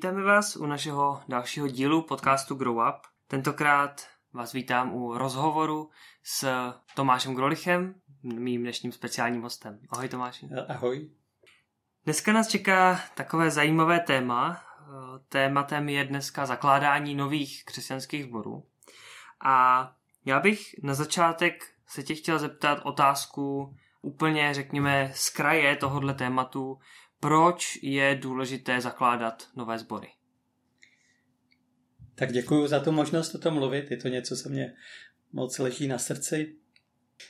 Vítáme vás u našeho dalšího dílu podcastu Grow Up. Tentokrát vás vítám u rozhovoru s Tomášem Grolichem, mým dnešním speciálním hostem. Ahoj Tomáši. Ahoj. Dneska nás čeká takové zajímavé téma. Tématem je dneska zakládání nových křesťanských sborů. A já bych na začátek se tě chtěl zeptat otázku úplně, řekněme, z kraje tohohle tématu, proč je důležité zakládat nové sbory? Tak děkuji za tu možnost o tom mluvit. Je to něco, co mě moc leží na srdci.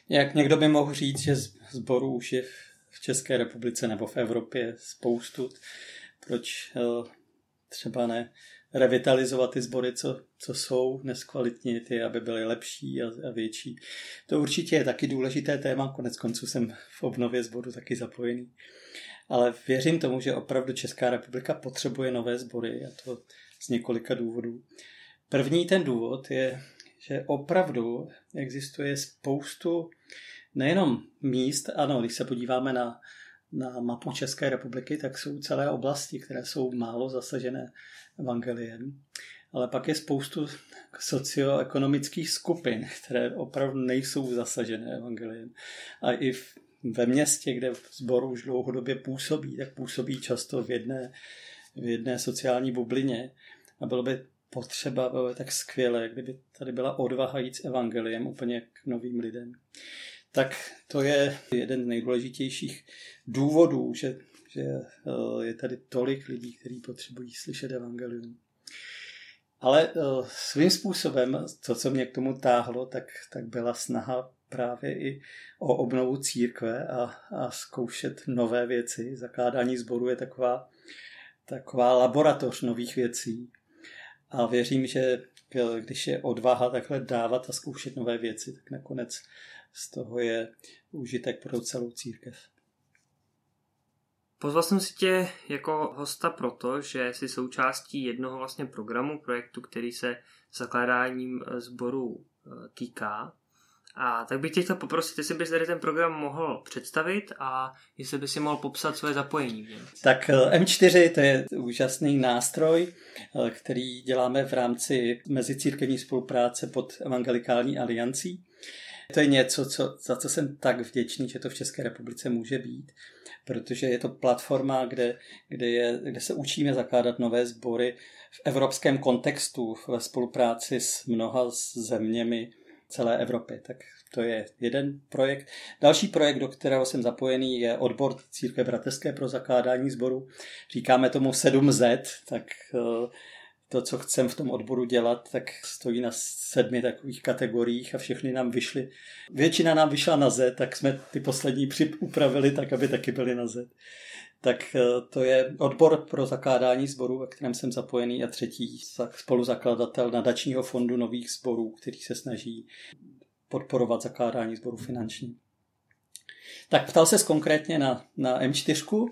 Jak někdo by mohl říct, že sborů už je v České republice nebo v Evropě spoustu. Proč eh, třeba ne revitalizovat ty sbory, co, co jsou, neskvalitnit je, aby byly lepší a, a větší. To určitě je taky důležité téma, konec konců jsem v obnově sboru taky zapojený. Ale věřím tomu, že opravdu Česká republika potřebuje nové sbory a to z několika důvodů. První ten důvod je, že opravdu existuje spoustu nejenom míst, ano, když se podíváme na, na mapu České republiky, tak jsou celé oblasti, které jsou málo zasažené evangeliem, ale pak je spoustu socioekonomických skupin, které opravdu nejsou zasažené evangeliem. A i v ve městě, kde sbor už dlouhodobě působí, tak působí často v jedné, v jedné sociální bublině a bylo by potřeba, bylo by tak skvělé, kdyby tady byla odvaha jít s evangeliem úplně k novým lidem. Tak to je jeden z nejdůležitějších důvodů, že, že eh, je tady tolik lidí, kteří potřebují slyšet evangelium. Ale eh, svým způsobem, to, co mě k tomu táhlo, tak, tak byla snaha právě i o obnovu církve a, a zkoušet nové věci. Zakládání sboru je taková, taková laboratoř nových věcí. A věřím, že když je odvaha takhle dávat a zkoušet nové věci, tak nakonec z toho je užitek pro celou církev. Pozval jsem si tě jako hosta proto, že jsi součástí jednoho vlastně programu, projektu, který se zakládáním sboru e, týká. A tak bych tě chtěl poprosit, jestli bys tady ten program mohl představit a jestli bys si mohl popsat své zapojení. Tak eh, M4 to je úžasný nástroj, eh, který děláme v rámci mezicírkevní spolupráce pod Evangelikální aliancí. To je něco, co, za co jsem tak vděčný, že to v České republice může být, protože je to platforma, kde, kde, je, kde se učíme zakládat nové sbory v evropském kontextu ve spolupráci s mnoha zeměmi celé Evropy. Tak to je jeden projekt. Další projekt, do kterého jsem zapojený, je odbor Církve bratrské pro zakládání sboru. Říkáme tomu 7Z, tak eh, to, co chcem v tom odboru dělat, tak stojí na sedmi takových kategoriích a všechny nám vyšly. Většina nám vyšla na Z, tak jsme ty poslední upravili tak, aby taky byly na Z. Tak eh, to je odbor pro zakládání sborů, ve kterém jsem zapojený a třetí spoluzakladatel nadačního fondu nových sborů, který se snaží podporovat zakládání sboru finanční. Tak ptal se konkrétně na, na M4.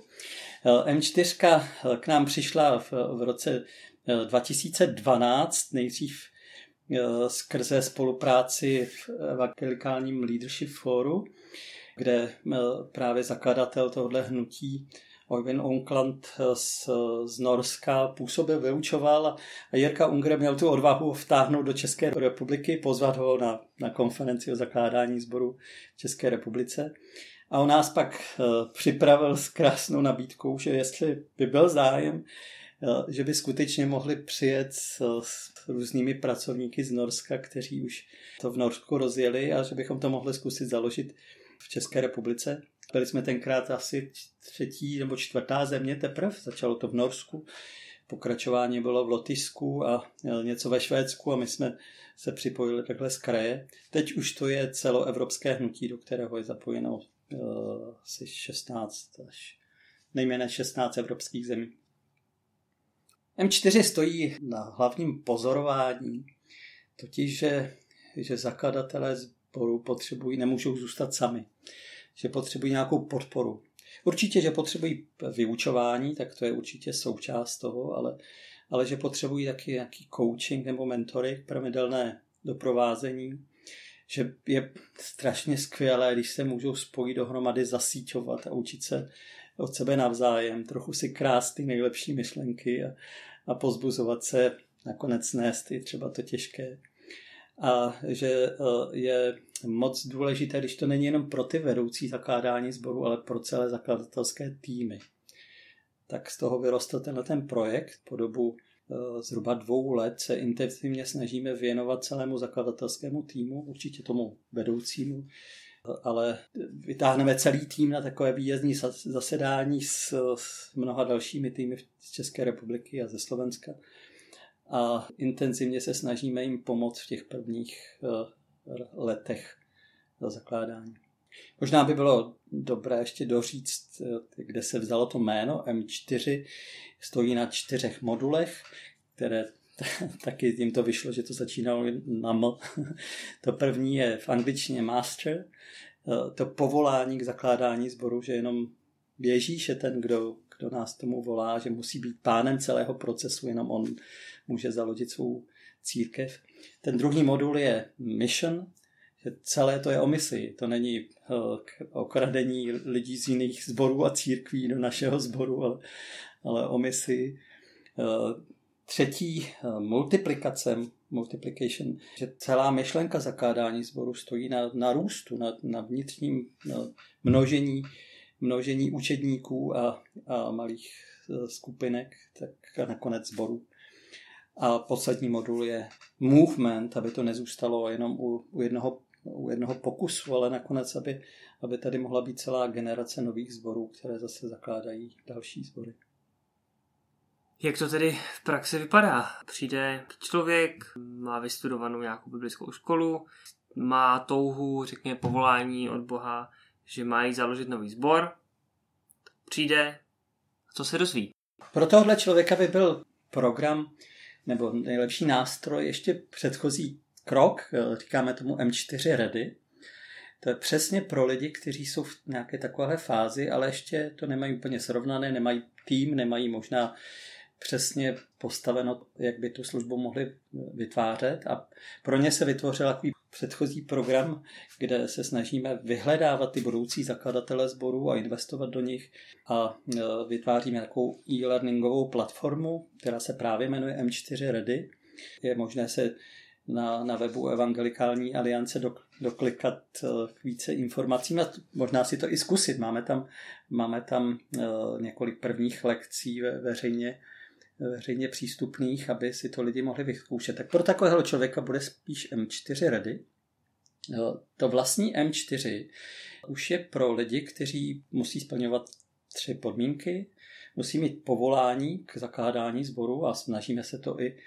Eh, M4 eh, k nám přišla v, v roce 2012, nejdřív skrze spolupráci v Evangelikálním Leadership Foru, kde právě zakladatel tohoto hnutí Oyvind Onkland z, z Norska působil, vyučoval a Jirka Unger měl tu odvahu vtáhnout do České republiky, pozvat ho na, na konferenci o zakládání sboru v České republice. A on nás pak uh, připravil s krásnou nabídkou, že jestli by byl zájem, uh, že by skutečně mohli přijet s, s různými pracovníky z Norska, kteří už to v Norsku rozjeli a že bychom to mohli zkusit založit v České republice. Byli jsme tenkrát asi třetí nebo čtvrtá země teprve, začalo to v Norsku, pokračování bylo v Lotyšsku a e, něco ve Švédsku a my jsme se připojili takhle z kraje. Teď už to je celoevropské hnutí, do kterého je zapojeno uh, asi 16 až nejméně 16 evropských zemí. M4 stojí na hlavním pozorování, totiž, že, že zakladatelé sboru potřebují, nemůžou zůstat sami že potřebují nějakou podporu. Určitě, že potřebují vyučování, tak to je určitě součást toho, ale, ale že potřebují taky nějaký coaching nebo mentory, pravidelné doprovázení, že je strašně skvělé, když se můžou spojit dohromady, zasíťovat a učit se od sebe navzájem, trochu si krást ty nejlepší myšlenky a, a pozbuzovat se nakonec nést i třeba to těžké. A že je moc důležité, když to není jenom pro ty vedoucí zakládání sboru, ale pro celé zakladatelské týmy. Tak z toho vyrostl tenhle ten projekt po dobu Eh, zhruba dvou let se intenzivně snažíme věnovat celému zakladatelskému týmu, určitě tomu vedoucímu, eh, ale vytáhneme celý tým na takové výjezdní zasedání s, s mnoha dalšími týmy z České republiky a ze Slovenska. A intenzivně se snažíme jim pomoct v těch prvních eh, letech za zakládání. Možná by bylo dobré ještě doříct, kde se vzalo to jméno M4. Stojí na čtyřech modulech, které taky jim to vyšlo, že to začínalo na M. To první je v angličtině master, to povolání k zakládání sboru, že jenom běží, je ten, kdo, kdo nás tomu volá, že musí být pánem celého procesu, jenom on může založit svou církev. Ten druhý modul je mission, že celé to je o misi. To není eh, k okradení lidí z jiných sborů a církví do našeho sboru, ale, ale o misi. Eh, třetí eh, multiplikace, multiplication, že celá myšlenka zakládání sboru stojí na, na růstu, na, na vnitřním na množení, množení učedníků a, a malých skupinek, tak a nakonec sboru. A poslední modul je movement, aby to nezůstalo jenom u, u jednoho u jednoho pokusu, ale nakonec, aby, aby tady mohla být celá generace nových zborů, které zase zakládají další zbory. Jak to tedy v praxi vypadá? Přijde člověk, má vystudovanou nějakou biblickou školu, má touhu, řekněme, povolání od Boha, že má jít založit nový sbor, přijde a co se dozví? Pro tohle člověka by byl program nebo nejlepší nástroj ještě předchozí krok, eh, říkáme tomu M4 Ready. To je přesně pro lidi, kteří jsou v nějaké takovéhle fázi, ale ještě to nemají úplně srovnané, nemají tým, nemají možná přesně postaveno, jak by tu službu mohli vytvářet. A pro ně se vytvořil takový předchozí program, kde se snažíme vyhledávat ty budoucí zakladatele sborů a investovat do nich a eh, vytváříme takovou e-learningovou platformu, která se právě jmenuje M4 Ready. Je možné se na, na webu Evangelikální aliance do, doklikat uh, více informací a možná si to i zkusit. Máme tam, máme tam několik prvních lekcí ve, veřejně, veřejně přístupných, aby si to lidi mohli vyzkoušet. Tak pro takového člověka bude spíš M4 ready. Uh, to vlastní M4 už je pro lidi, kteří musí splňovat tři podmínky. Musí mít povolání k zakládání sboru a snažíme se to i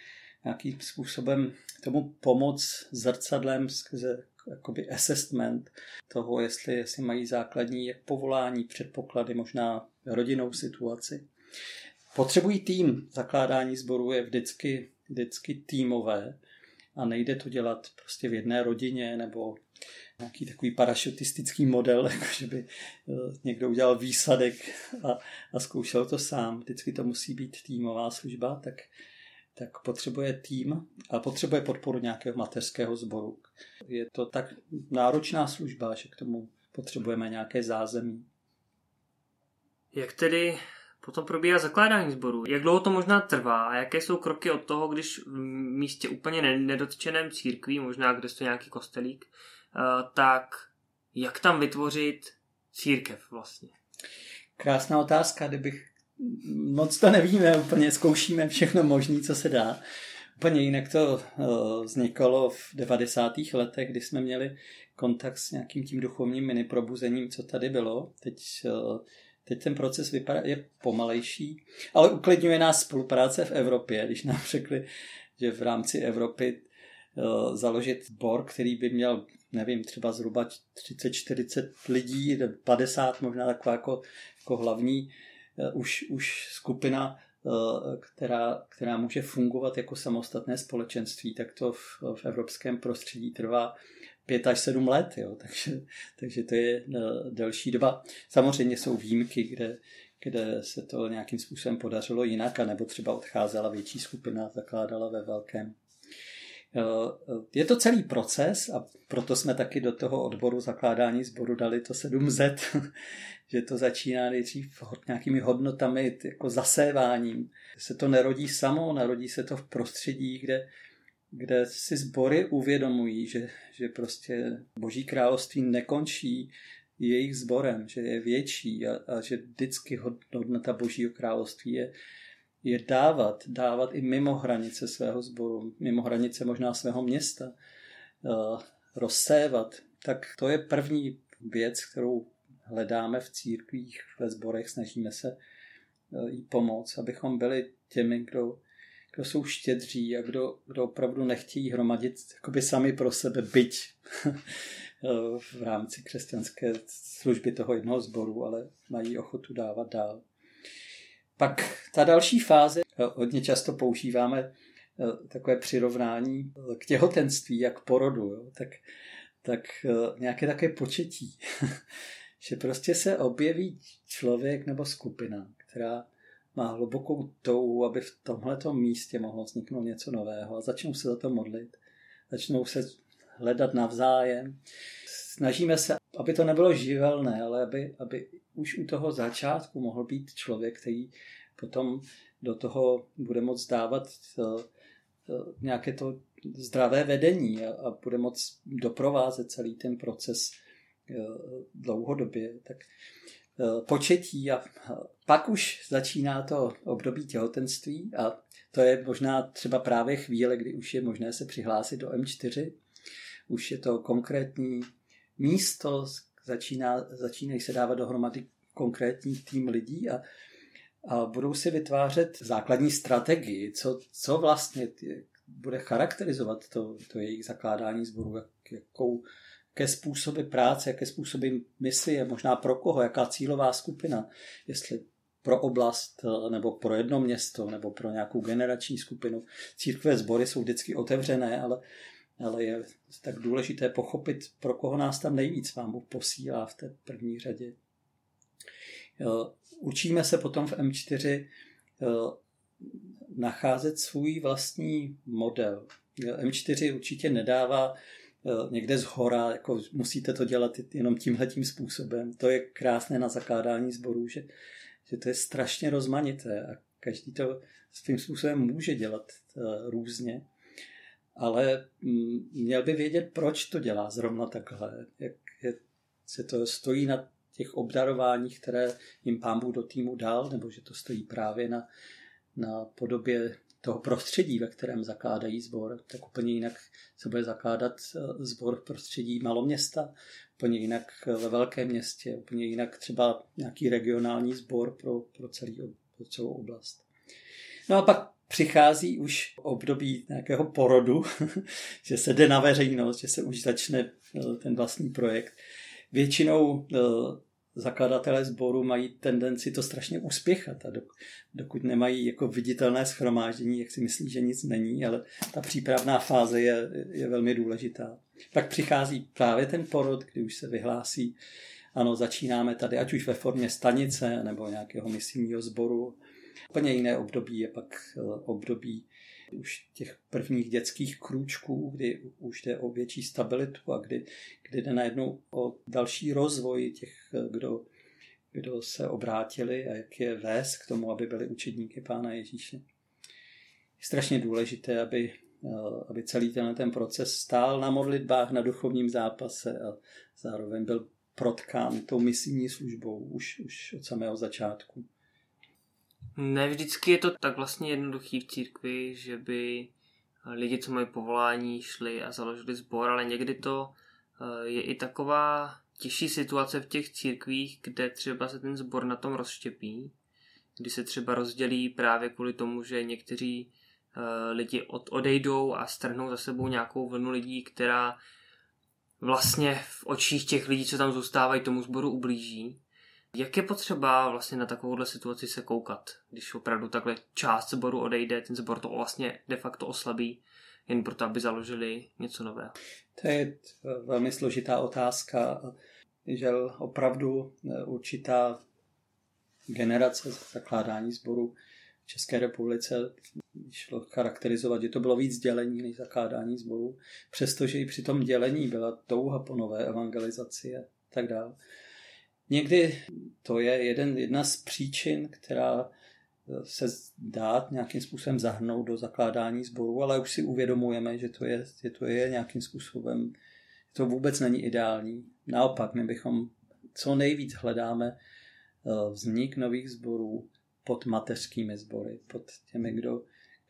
nějakým způsobem tomu pomoc zrcadlem skrze jakoby assessment toho, jestli, jestli mají základní povolání, předpoklady, možná rodinnou situaci. Potřebují tým. Zakládání sboru je vždycky, vždycky týmové a nejde to dělat prostě v jedné rodině nebo nějaký takový parašutistický model, jako že by eh, někdo udělal výsadek a, a zkoušel to sám. Vždycky to musí být týmová služba, tak tak potřebuje tým a potřebuje podporu nějakého mateřského sboru. Je to tak náročná služba, že k tomu potřebujeme nějaké zázemí. Jak tedy potom probíhá zakládání sboru? Jak dlouho to možná trvá a jaké jsou kroky od toho, když v místě úplně nedotčeném církví, možná kde to nějaký kostelík, eh, tak jak tam vytvořit církev vlastně? Krásná otázka, kdybych moc to nevíme, úplně zkoušíme všechno možné, co se dá. Úplně jinak to eh, vznikalo v 90. letech, kdy jsme měli kontakt s nějakým tím duchovním mini probuzením, co tady bylo. Teď, eh, teď ten proces vypadá, je pomalejší, ale uklidňuje nás spolupráce v Evropě, když nám řekli, že v rámci Evropy eh, založit sbor, který by měl, nevím, třeba zhruba 30-40 lidí, 50 možná taková jako, jako hlavní Eh, už, už skupina, eh, která, která může fungovat jako samostatné společenství, tak to v, v evropském prostředí trvá pět až sedm let, jo, takže, takže to je eh, delší doba. Samozřejmě jsou výjimky, kde, kde se to nějakým způsobem podařilo jinak, nebo třeba odcházela větší skupina, zakládala ve velkém. Je to celý proces a proto jsme taky do toho odboru zakládání sboru dali to 7Z, že to začíná nejdřív nějakými hodnotami, jako zaséváním. Se to nerodí samo, narodí se to v prostředí, kde, kde si sbory uvědomují, že, že prostě boží království nekončí jejich sborem, že je větší a, a že vždycky hodnota božího království je, je dávat, dávat i mimo hranice svého sboru, mimo hranice možná svého města, rozsévat. Tak to je první věc, kterou hledáme v církvích, ve sborech, snažíme se uh, jí pomoct, abychom byli těmi, kdo, kdo jsou štědří a kdo, kdo opravdu nechtějí hromadit jakoby sami pro sebe byť v rámci křesťanské služby toho jednoho sboru, ale mají ochotu dávat dál. Pak ta další fáze, eh, hodně často používáme eh, takové přirovnání k těhotenství, jak porodu, jo? tak, tak eh, nějaké také početí. že prostě se objeví člověk nebo skupina, která má hlubokou touhu, aby v tomhleto místě mohlo vzniknout něco nového a začnou se za to modlit. Začnou se hledat navzájem. Snažíme se, aby to nebylo živelné, ale aby, aby už u toho začátku mohl být člověk, který potom do toho bude moct dávat eh, eh, nějaké to zdravé vedení a, a bude moct doprovázet celý ten proces eh, dlouhodobě. Tak početí a pak už začíná to období těhotenství a to je možná třeba právě chvíle, kdy už je možné se přihlásit do M4. Už je to konkrétní místo, začíná, začínají se dávat dohromady konkrétní tým lidí a, a budou si vytvářet základní strategii, co, co vlastně bude charakterizovat to, to jejich zakládání sboru, jak, jakou, jaké způsoby práce, jaké způsoby je možná pro koho, jaká cílová skupina, jestli pro oblast nebo pro jedno město nebo pro nějakou generační skupinu. Církve sbory jsou vždycky otevřené, ale ale je tak důležité pochopit, pro koho nás tam nejvíc vám Bůh posílá v té první řadě. Učíme se potom v M4 nacházet svůj vlastní model. M4 určitě nedává někde z hora, jako musíte to dělat jenom tímhletím způsobem. To je krásné na zakládání sborů, že, že to je strašně rozmanité a každý to svým způsobem může dělat různě ale mm, měl by vědět, proč to dělá zrovna takhle, jak je, se to stojí na těch obdarováních, které jim pán Bůh do týmu dal, nebo že to stojí právě na, na podobě toho prostředí, ve kterém zakládají sbor, tak úplně jinak se bude zakládat sbor eh, v prostředí maloměsta, úplně jinak ve velkém městě, úplně jinak třeba nějaký regionální sbor pro, pro, celý, pro celou oblast. No a pak přichází už období nějakého porodu, že se jde na veřejnost, že se už začne eh, ten vlastní projekt. Většinou eh, zakladatelé sboru mají tendenci to strašně uspěchat a dokud nemají jako viditelné schromáždění, jak si myslí, že nic není, ale ta přípravná fáze je, je velmi důležitá. Pak přichází právě ten porod, kdy už se vyhlásí, ano, začínáme tady, ať už ve formě stanice nebo nějakého misijního sboru, Úplně jiné období je pak eh, období už těch prvních dětských krůčků, kdy už jde o větší stabilitu a kdy, kdy jde najednou o další rozvoj těch, kdo, kdo se obrátili a jak je vést k tomu, aby byli učedníky Pána Ježíše. Je strašně důležité, aby, aby celý ten, ten proces stál na modlitbách, na duchovním zápase a zároveň byl protkán tou misijní službou už, už od samého začátku. Ne vždycky je to tak vlastně jednoduchý v církvi, že by lidi, co mají povolání, šli a založili sbor, ale někdy to eh, je i taková těžší situace v těch církvích, kde třeba se ten sbor na tom rozštěpí, kdy se třeba rozdělí právě kvůli tomu, že někteří eh, lidi od, odejdou a strhnou za sebou nějakou vlnu lidí, která vlastně v očích těch lidí, co tam zůstávají, tomu sboru ublíží. Jak je potřeba vlastně na takovouhle situaci se koukat, když opravdu takhle část sboru odejde, ten sbor to vlastně de facto oslabí, jen proto, aby založili něco nového? To je velmi složitá otázka, že opravdu e, určitá generace zakládání sboru v České republice šlo charakterizovat, že to bylo víc dělení než zakládání sboru, přestože i při tom dělení byla touha po nové evangelizaci a tak dále. Někdy to je jeden, jedna z příčin, která se dá nějakým způsobem zahrnout do zakládání sboru, ale už si uvědomujeme, že to je, že to je nějakým způsobem, to vůbec není ideální. Naopak, my bychom co nejvíc hledáme eh, vznik nových sborů pod mateřskými sbory, pod těmi, kdo,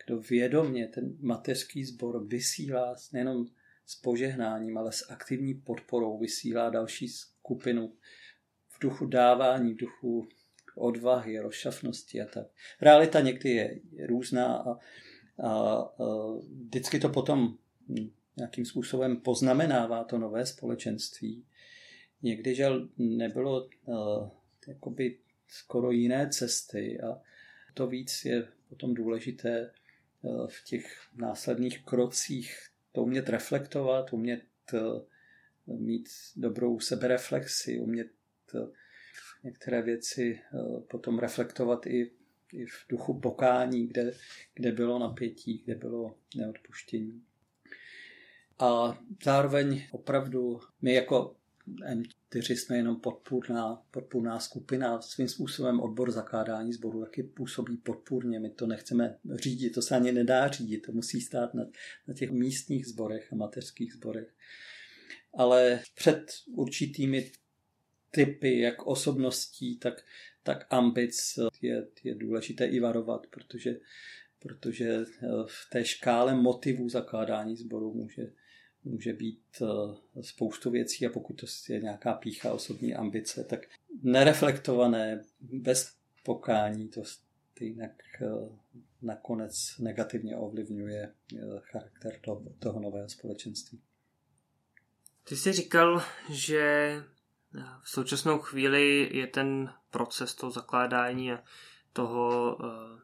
kdo vědomě ten mateřský sbor vysílá nejenom s požehnáním, ale s aktivní podporou vysílá další skupinu duchu dávání, duchu odvahy, rozšafnosti a tak. Realita někdy je, je různá a, a, a vždycky to potom nějakým způsobem poznamenává to nové společenství. Někdy, že nebylo uh, jakoby skoro jiné cesty a to víc je potom důležité uh, v těch následných krocích to umět reflektovat, umět uh, mít dobrou sebereflexi, umět některé věci eh, potom reflektovat i, i v duchu pokání, kde, kde bylo napětí, kde bylo neodpuštění. A zároveň opravdu my jako M4 jsme jenom podpůrná, podpůrná skupina, svým způsobem odbor zakládání sboru taky působí podpůrně, my to nechceme řídit, to se ani nedá řídit, to musí stát na, na těch místních sborech a mateřských sborech. Ale před určitými typy, jak osobností, tak, tak ambic je, je důležité i varovat, protože, protože eh, v té škále motivů zakládání sboru může, může být eh, spoustu věcí a pokud to je nějaká pícha osobní ambice, tak nereflektované, bez pokání, to jinak eh, nakonec negativně ovlivňuje charakter toho, toho nového společenství. Ty jsi říkal, že v současnou chvíli je ten proces toho zakládání a toho, eh,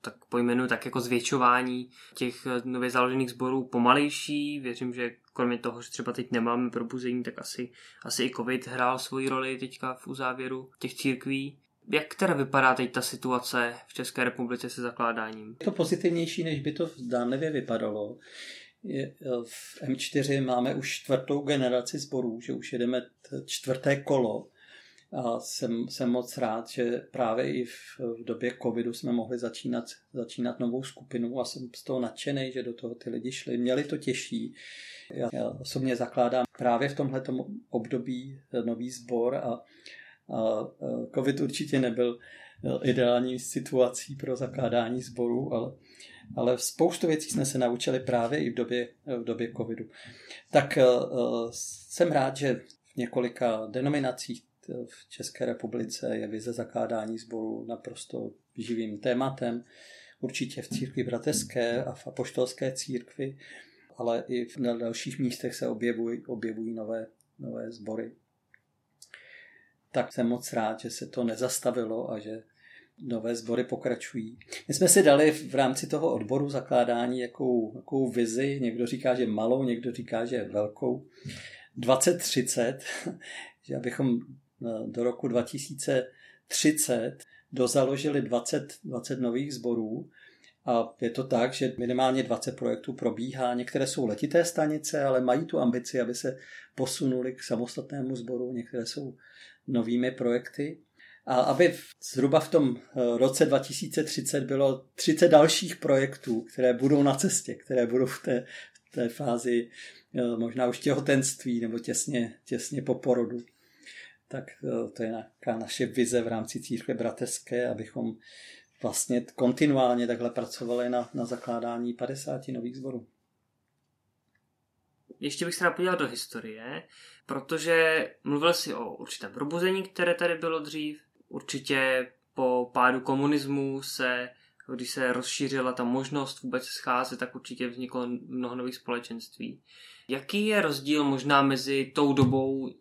tak pojmenuji tak jako zvětšování těch eh, nově založených sborů pomalejší. Věřím, že kromě toho, že třeba teď nemáme probuzení, tak asi, asi i covid hrál svoji roli teďka v uzávěru těch církví. Jak teda vypadá teď ta situace v České republice se zakládáním? Je to pozitivnější, než by to zdánlivě vypadalo. Eh, v M4 máme už čtvrtou generaci sborů, že už jedeme čtvrté kolo. A jsem, jsem moc rád, že právě i v, v době covidu jsme mohli začínat, začínat novou skupinu a jsem z toho nadšený, že do toho ty lidi šli. Měli to těžší. Já, já osobně zakládám právě v tomhle období nový sbor a, a, a covid určitě nebyl ideální situací pro zakládání sboru, ale ale spoustu věcí jsme se naučili právě i v době, v době covidu. Tak uh, jsem rád, že v několika denominacích v České republice je vize zakládání sboru naprosto živým tématem. Určitě v církvi bratrské a v apoštolské církvi, ale i na dalších místech se objevují, objevují nové, nové sbory. Tak jsem moc rád, že se to nezastavilo a že nové sbory pokračují. My jsme si dali v rámci toho odboru zakládání jakou, jakou vizi, někdo říká, že malou, někdo říká, že velkou, 2030, že abychom eh, do roku 2030 dozaložili 20, 20 nových sborů a je to tak, že minimálně 20 projektů probíhá. Některé jsou letité stanice, ale mají tu ambici, aby se posunuli k samostatnému sboru. Některé jsou novými projekty. A aby zhruba v tom eh, roce 2030 bylo 30 dalších projektů, které budou na cestě, které budou v té, v té fázi eh, možná už těhotenství nebo těsně, těsně po porodu. Tak eh, to je nějaká naše vize v rámci církve bratrské, abychom vlastně kontinuálně takhle pracovali na, na zakládání 50 nových zborů. Ještě bych se podíval do historie, protože mluvil si o určitém probuzení, které tady bylo dřív, Určitě po pádu komunismu se, když se rozšířila ta možnost vůbec scházet, tak určitě vzniklo mnoho nových společenství. Jaký je rozdíl možná mezi tou dobou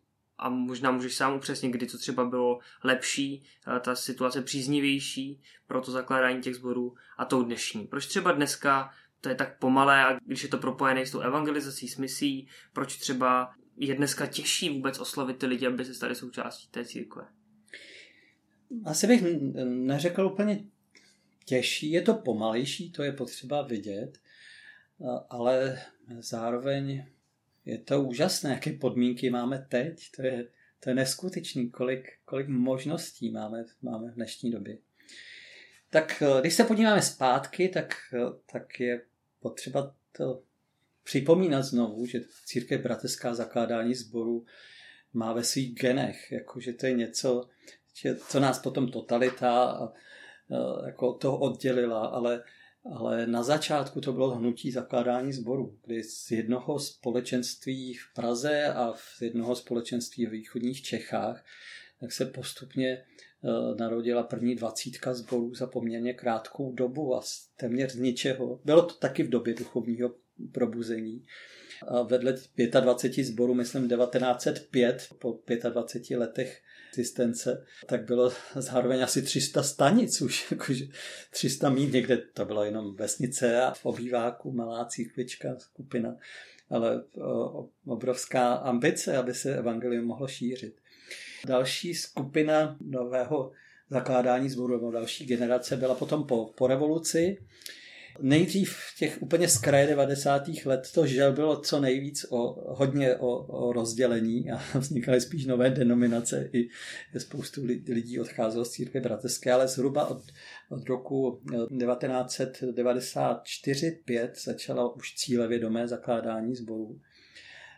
a možná můžeš sám upřesnit, kdy to třeba bylo lepší, eh, ta situace příznivější pro to zakládání těch sborů a tou dnešní. Proč třeba dneska to je tak pomalé a když je to propojené s tou evangelizací, s misí, proč třeba je dneska těžší vůbec oslovit ty lidi, aby se stali součástí té církve? asi bych neřekl úplně těžší, je to pomalejší, to je potřeba vidět, ale zároveň je to úžasné, jaké podmínky máme teď. To je, to je neskutečný, kolik, kolik možností máme, máme v dnešní době. Tak eh, když se podíváme zpátky, tak, eh, tak je potřeba to připomínat znovu, že církev bratrská zakládání sboru má ve svých genech, jakože to je něco, co nás potom totalita a, jako to oddělila, ale ale na začátku to bylo hnutí zakládání sboru, kdy z jednoho společenství v Praze a z jednoho společenství v východních Čechách tak se postupně eh, narodila první dvacítka sborů za poměrně krátkou dobu a téměř z ničeho. Bylo to taky v době duchovního probuzení. A vedle 25 sborů, myslím 1905, po 25 letech existence, tak bylo zároveň asi 300 stanic už, jakože 300 mít někde, to bylo jenom vesnice a v obýváku malá církvička, skupina, ale obrovská ambice, aby se evangelium mohlo šířit. Další skupina nového zakládání zboru, další generace byla potom po, po revoluci, Nejdřív v těch úplně z kraje 90. let to žel bylo co nejvíc o, hodně o, o rozdělení a vznikaly spíš nové denominace i spoustu lidí odcházelo z církve bratrské, ale zhruba od, od roku 1994-5 eh, začalo už cílevědomé zakládání sborů.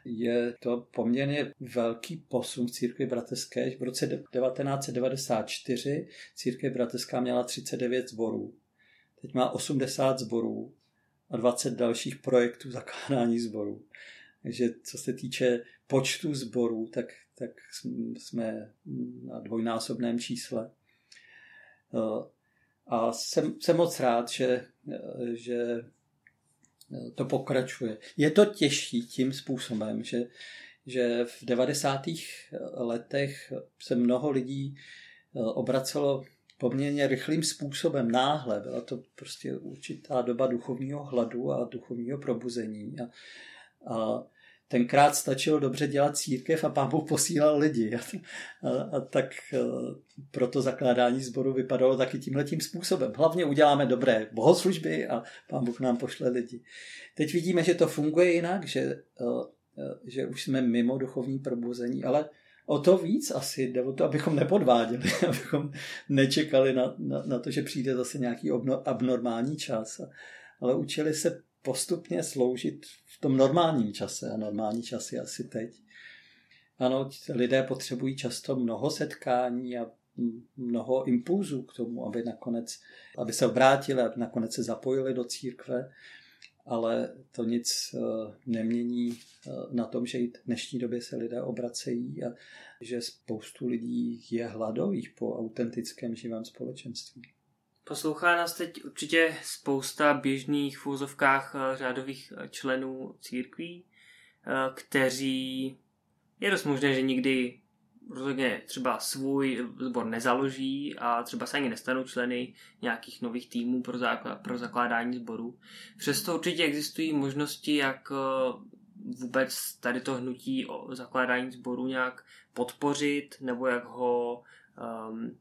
Je to poměrně velký posun v církvi bratrské. V roce 1994 církev bratrská měla 39 sborů Teď má 80 zborů a 20 dalších projektů zakládání zborů. Takže co se týče počtu zborů, tak, tak jsme na dvojnásobném čísle. A jsem, jsem moc rád, že, že to pokračuje. Je to těžší tím způsobem, že, že v 90. letech se mnoho lidí obracelo poměrně rychlým způsobem, náhle. Byla to prostě určitá doba duchovního hladu a duchovního probuzení. A, a tenkrát stačilo dobře dělat církev a pán Bůh posílal lidi. A, a, a tak a, proto zakládání sboru vypadalo taky tímhletím způsobem. Hlavně uděláme dobré bohoslužby a pán Bůh nám pošle lidi. Teď vidíme, že to funguje jinak, že, a, že už jsme mimo duchovní probuzení, ale o to víc asi jde o to, abychom nepodváděli, abychom nečekali na, na, na to, že přijde zase nějaký obno, abnormální čas, ale učili se postupně sloužit v tom normálním čase. A normální čas je asi teď. Ano, lidé potřebují často mnoho setkání a mnoho impulzů k tomu, aby nakonec, aby se obrátili, aby nakonec se zapojili do církve ale to nic eh, nemění eh, na tom, že i v dnešní době se lidé obracejí a že spoustu lidí je hladových po autentickém živém společenství. Poslouchá nás teď určitě spousta běžných v úzovkách eh, řádových členů církví, kteří je dost možné, že nikdy rozhodně třeba svůj sbor nezaloží a třeba se ani nestanou členy nějakých nových týmů pro, základ, pro zakládání sborů. Přesto určitě existují možnosti, jak eh, vůbec tady to hnutí o zakládání sboru nějak podpořit, nebo jak ho um,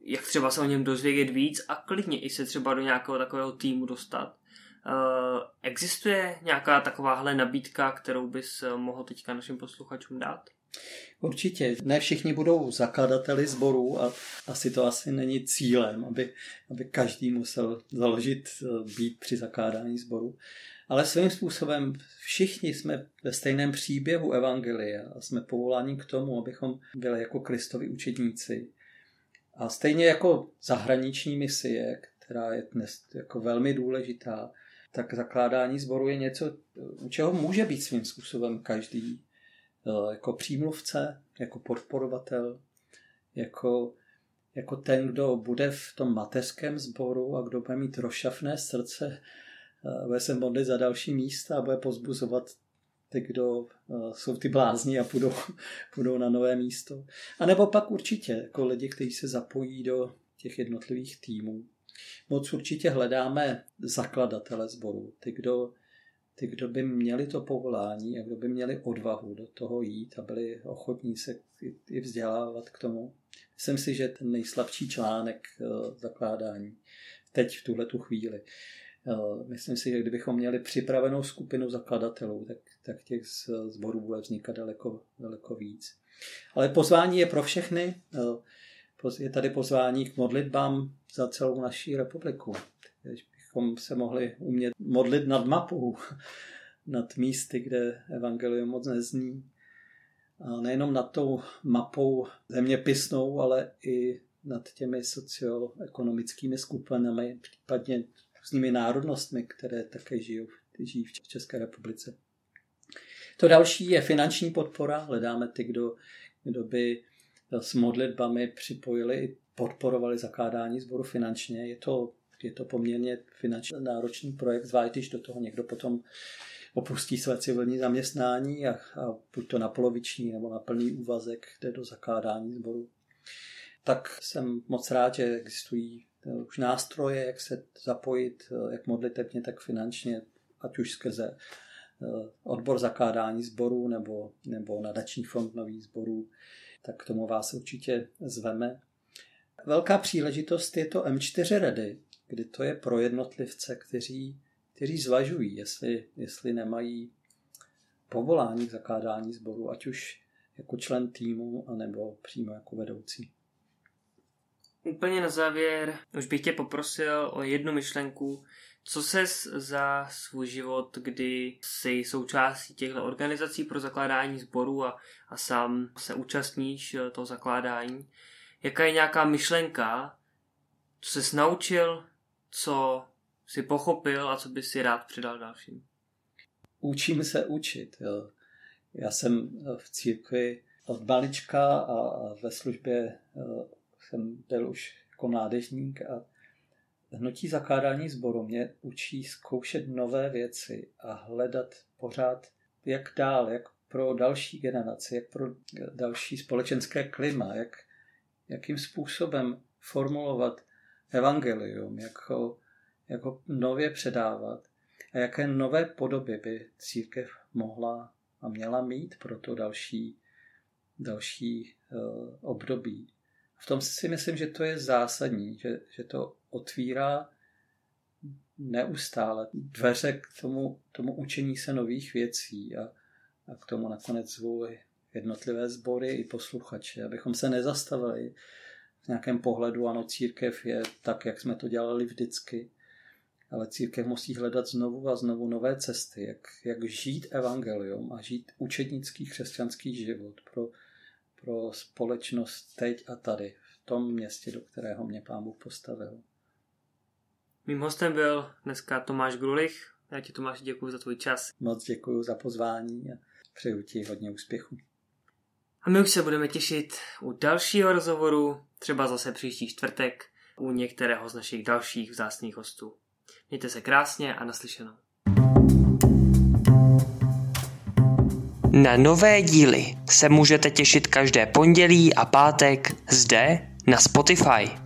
jak třeba se o něm dozvědět víc a klidně i se třeba do nějakého takového týmu dostat. Uh, existuje nějaká takováhle nabídka, kterou bys mohl teďka našim posluchačům dát? Určitě. Ne všichni budou zakladateli sborů a asi to asi není cílem, aby, aby každý musel založit, eh, být při zakládání sboru. Ale svým způsobem všichni jsme ve stejném příběhu Evangelia a jsme povoláni k tomu, abychom byli jako Kristovi učedníci. A stejně jako zahraniční misie, která je dnes jako velmi důležitá, tak zakládání sboru je něco, u čeho může být svým způsobem každý jako přímluvce, jako podporovatel, jako, jako ten, kdo bude v tom mateřském sboru a kdo bude mít rozšafné srdce, eh, bude se modlit za další místa a bude pozbuzovat ty, kdo eh, jsou ty blázni a půjdou, půjdou na nové místo. A nebo pak určitě jako lidi, kteří se zapojí do těch jednotlivých týmů. Moc určitě hledáme zakladatele sboru, ty, kdo ty, kdo by měli to povolání a kdo by měli odvahu do toho jít a byli ochotní se i vzdělávat k tomu. Myslím si, že ten nejslabší článek eh, zakládání teď v tuhle tu chvíli. Myslím si, že kdybychom měli připravenou skupinu zakladatelů, tak, tak těch zborů bude vznikat daleko, daleko víc. Ale pozvání je pro všechny. Je tady pozvání k modlitbám za celou naší republiku. Bychom se mohli umět modlit nad mapou, nad místy, kde evangelium moc nezní. A nejenom nad tou mapou zeměpisnou, ale i nad těmi socioekonomickými skupinami, případně různými národnostmi, které také žijou, žijí v České republice. To další je finanční podpora. Hledáme ty, kdo, kdo by s modlitbami připojili i podporovali zakládání sboru finančně. Je to, je to poměrně finančně náročný projekt, zvlášť když do toho někdo potom opustí své civilní zaměstnání a, a buď to na poloviční nebo na plný úvazek jde do zakládání sboru. Tak jsem moc rád, že existují eh, už nástroje, jak se zapojit, eh, jak modlitevně, tak finančně, ať už skrze eh, odbor zakládání sborů nebo, nebo nadační fond nových sborů, tak k tomu vás určitě zveme. Velká příležitost je to M4 Ready, kdy to je pro jednotlivce, kteří, kteří zvažují, jestli, jestli nemají povolání k zakládání sboru, ať už jako člen týmu, anebo přímo jako vedoucí. Úplně na závěr už bych tě poprosil o jednu myšlenku, co ses za svůj život, kdy jsi součástí těchto organizací pro zakládání sborů a, a sám se účastníš eh, toho zakládání, jaká je nějaká myšlenka, co jsi naučil, co si pochopil a co by si rád předal dalším? Učím se učit. Jo. Já jsem v církvi od malička a ve službě eh, jsem byl už jako mládežník a hnutí zakládání sboru mě učí zkoušet nové věci a hledat pořád, jak dál, jak pro další generaci, jak pro další společenské klima, jak, jakým způsobem formulovat evangelium, jak ho, jak ho nově předávat a jaké nové podoby by církev mohla a měla mít pro to další, další uh, období. V tom si myslím, že to je zásadní, že, že to otvírá neustále dveře k tomu, tomu učení se nových věcí a, a k tomu nakonec zvou jednotlivé sbory i posluchače, abychom se nezastavili nějakém pohledu, ano, církev je tak, jak jsme to dělali vždycky, ale církev musí hledat znovu a znovu nové cesty, jak, jak žít evangelium a žít učednický křesťanský život pro, pro společnost teď a tady, v tom městě, do kterého mě Pán Bůh postavil. Mým hostem byl dneska Tomáš Grulich. Já ti Tomáš děkuji za tvůj čas. Moc děkuji za pozvání a přeju ti hodně úspěchu. A my už se budeme těšit u dalšího rozhovoru, třeba zase příští čtvrtek, u některého z našich dalších vzácných hostů. Mějte se krásně a naslyšenou. Na nové díly se můžete těšit každé pondělí a pátek zde na Spotify.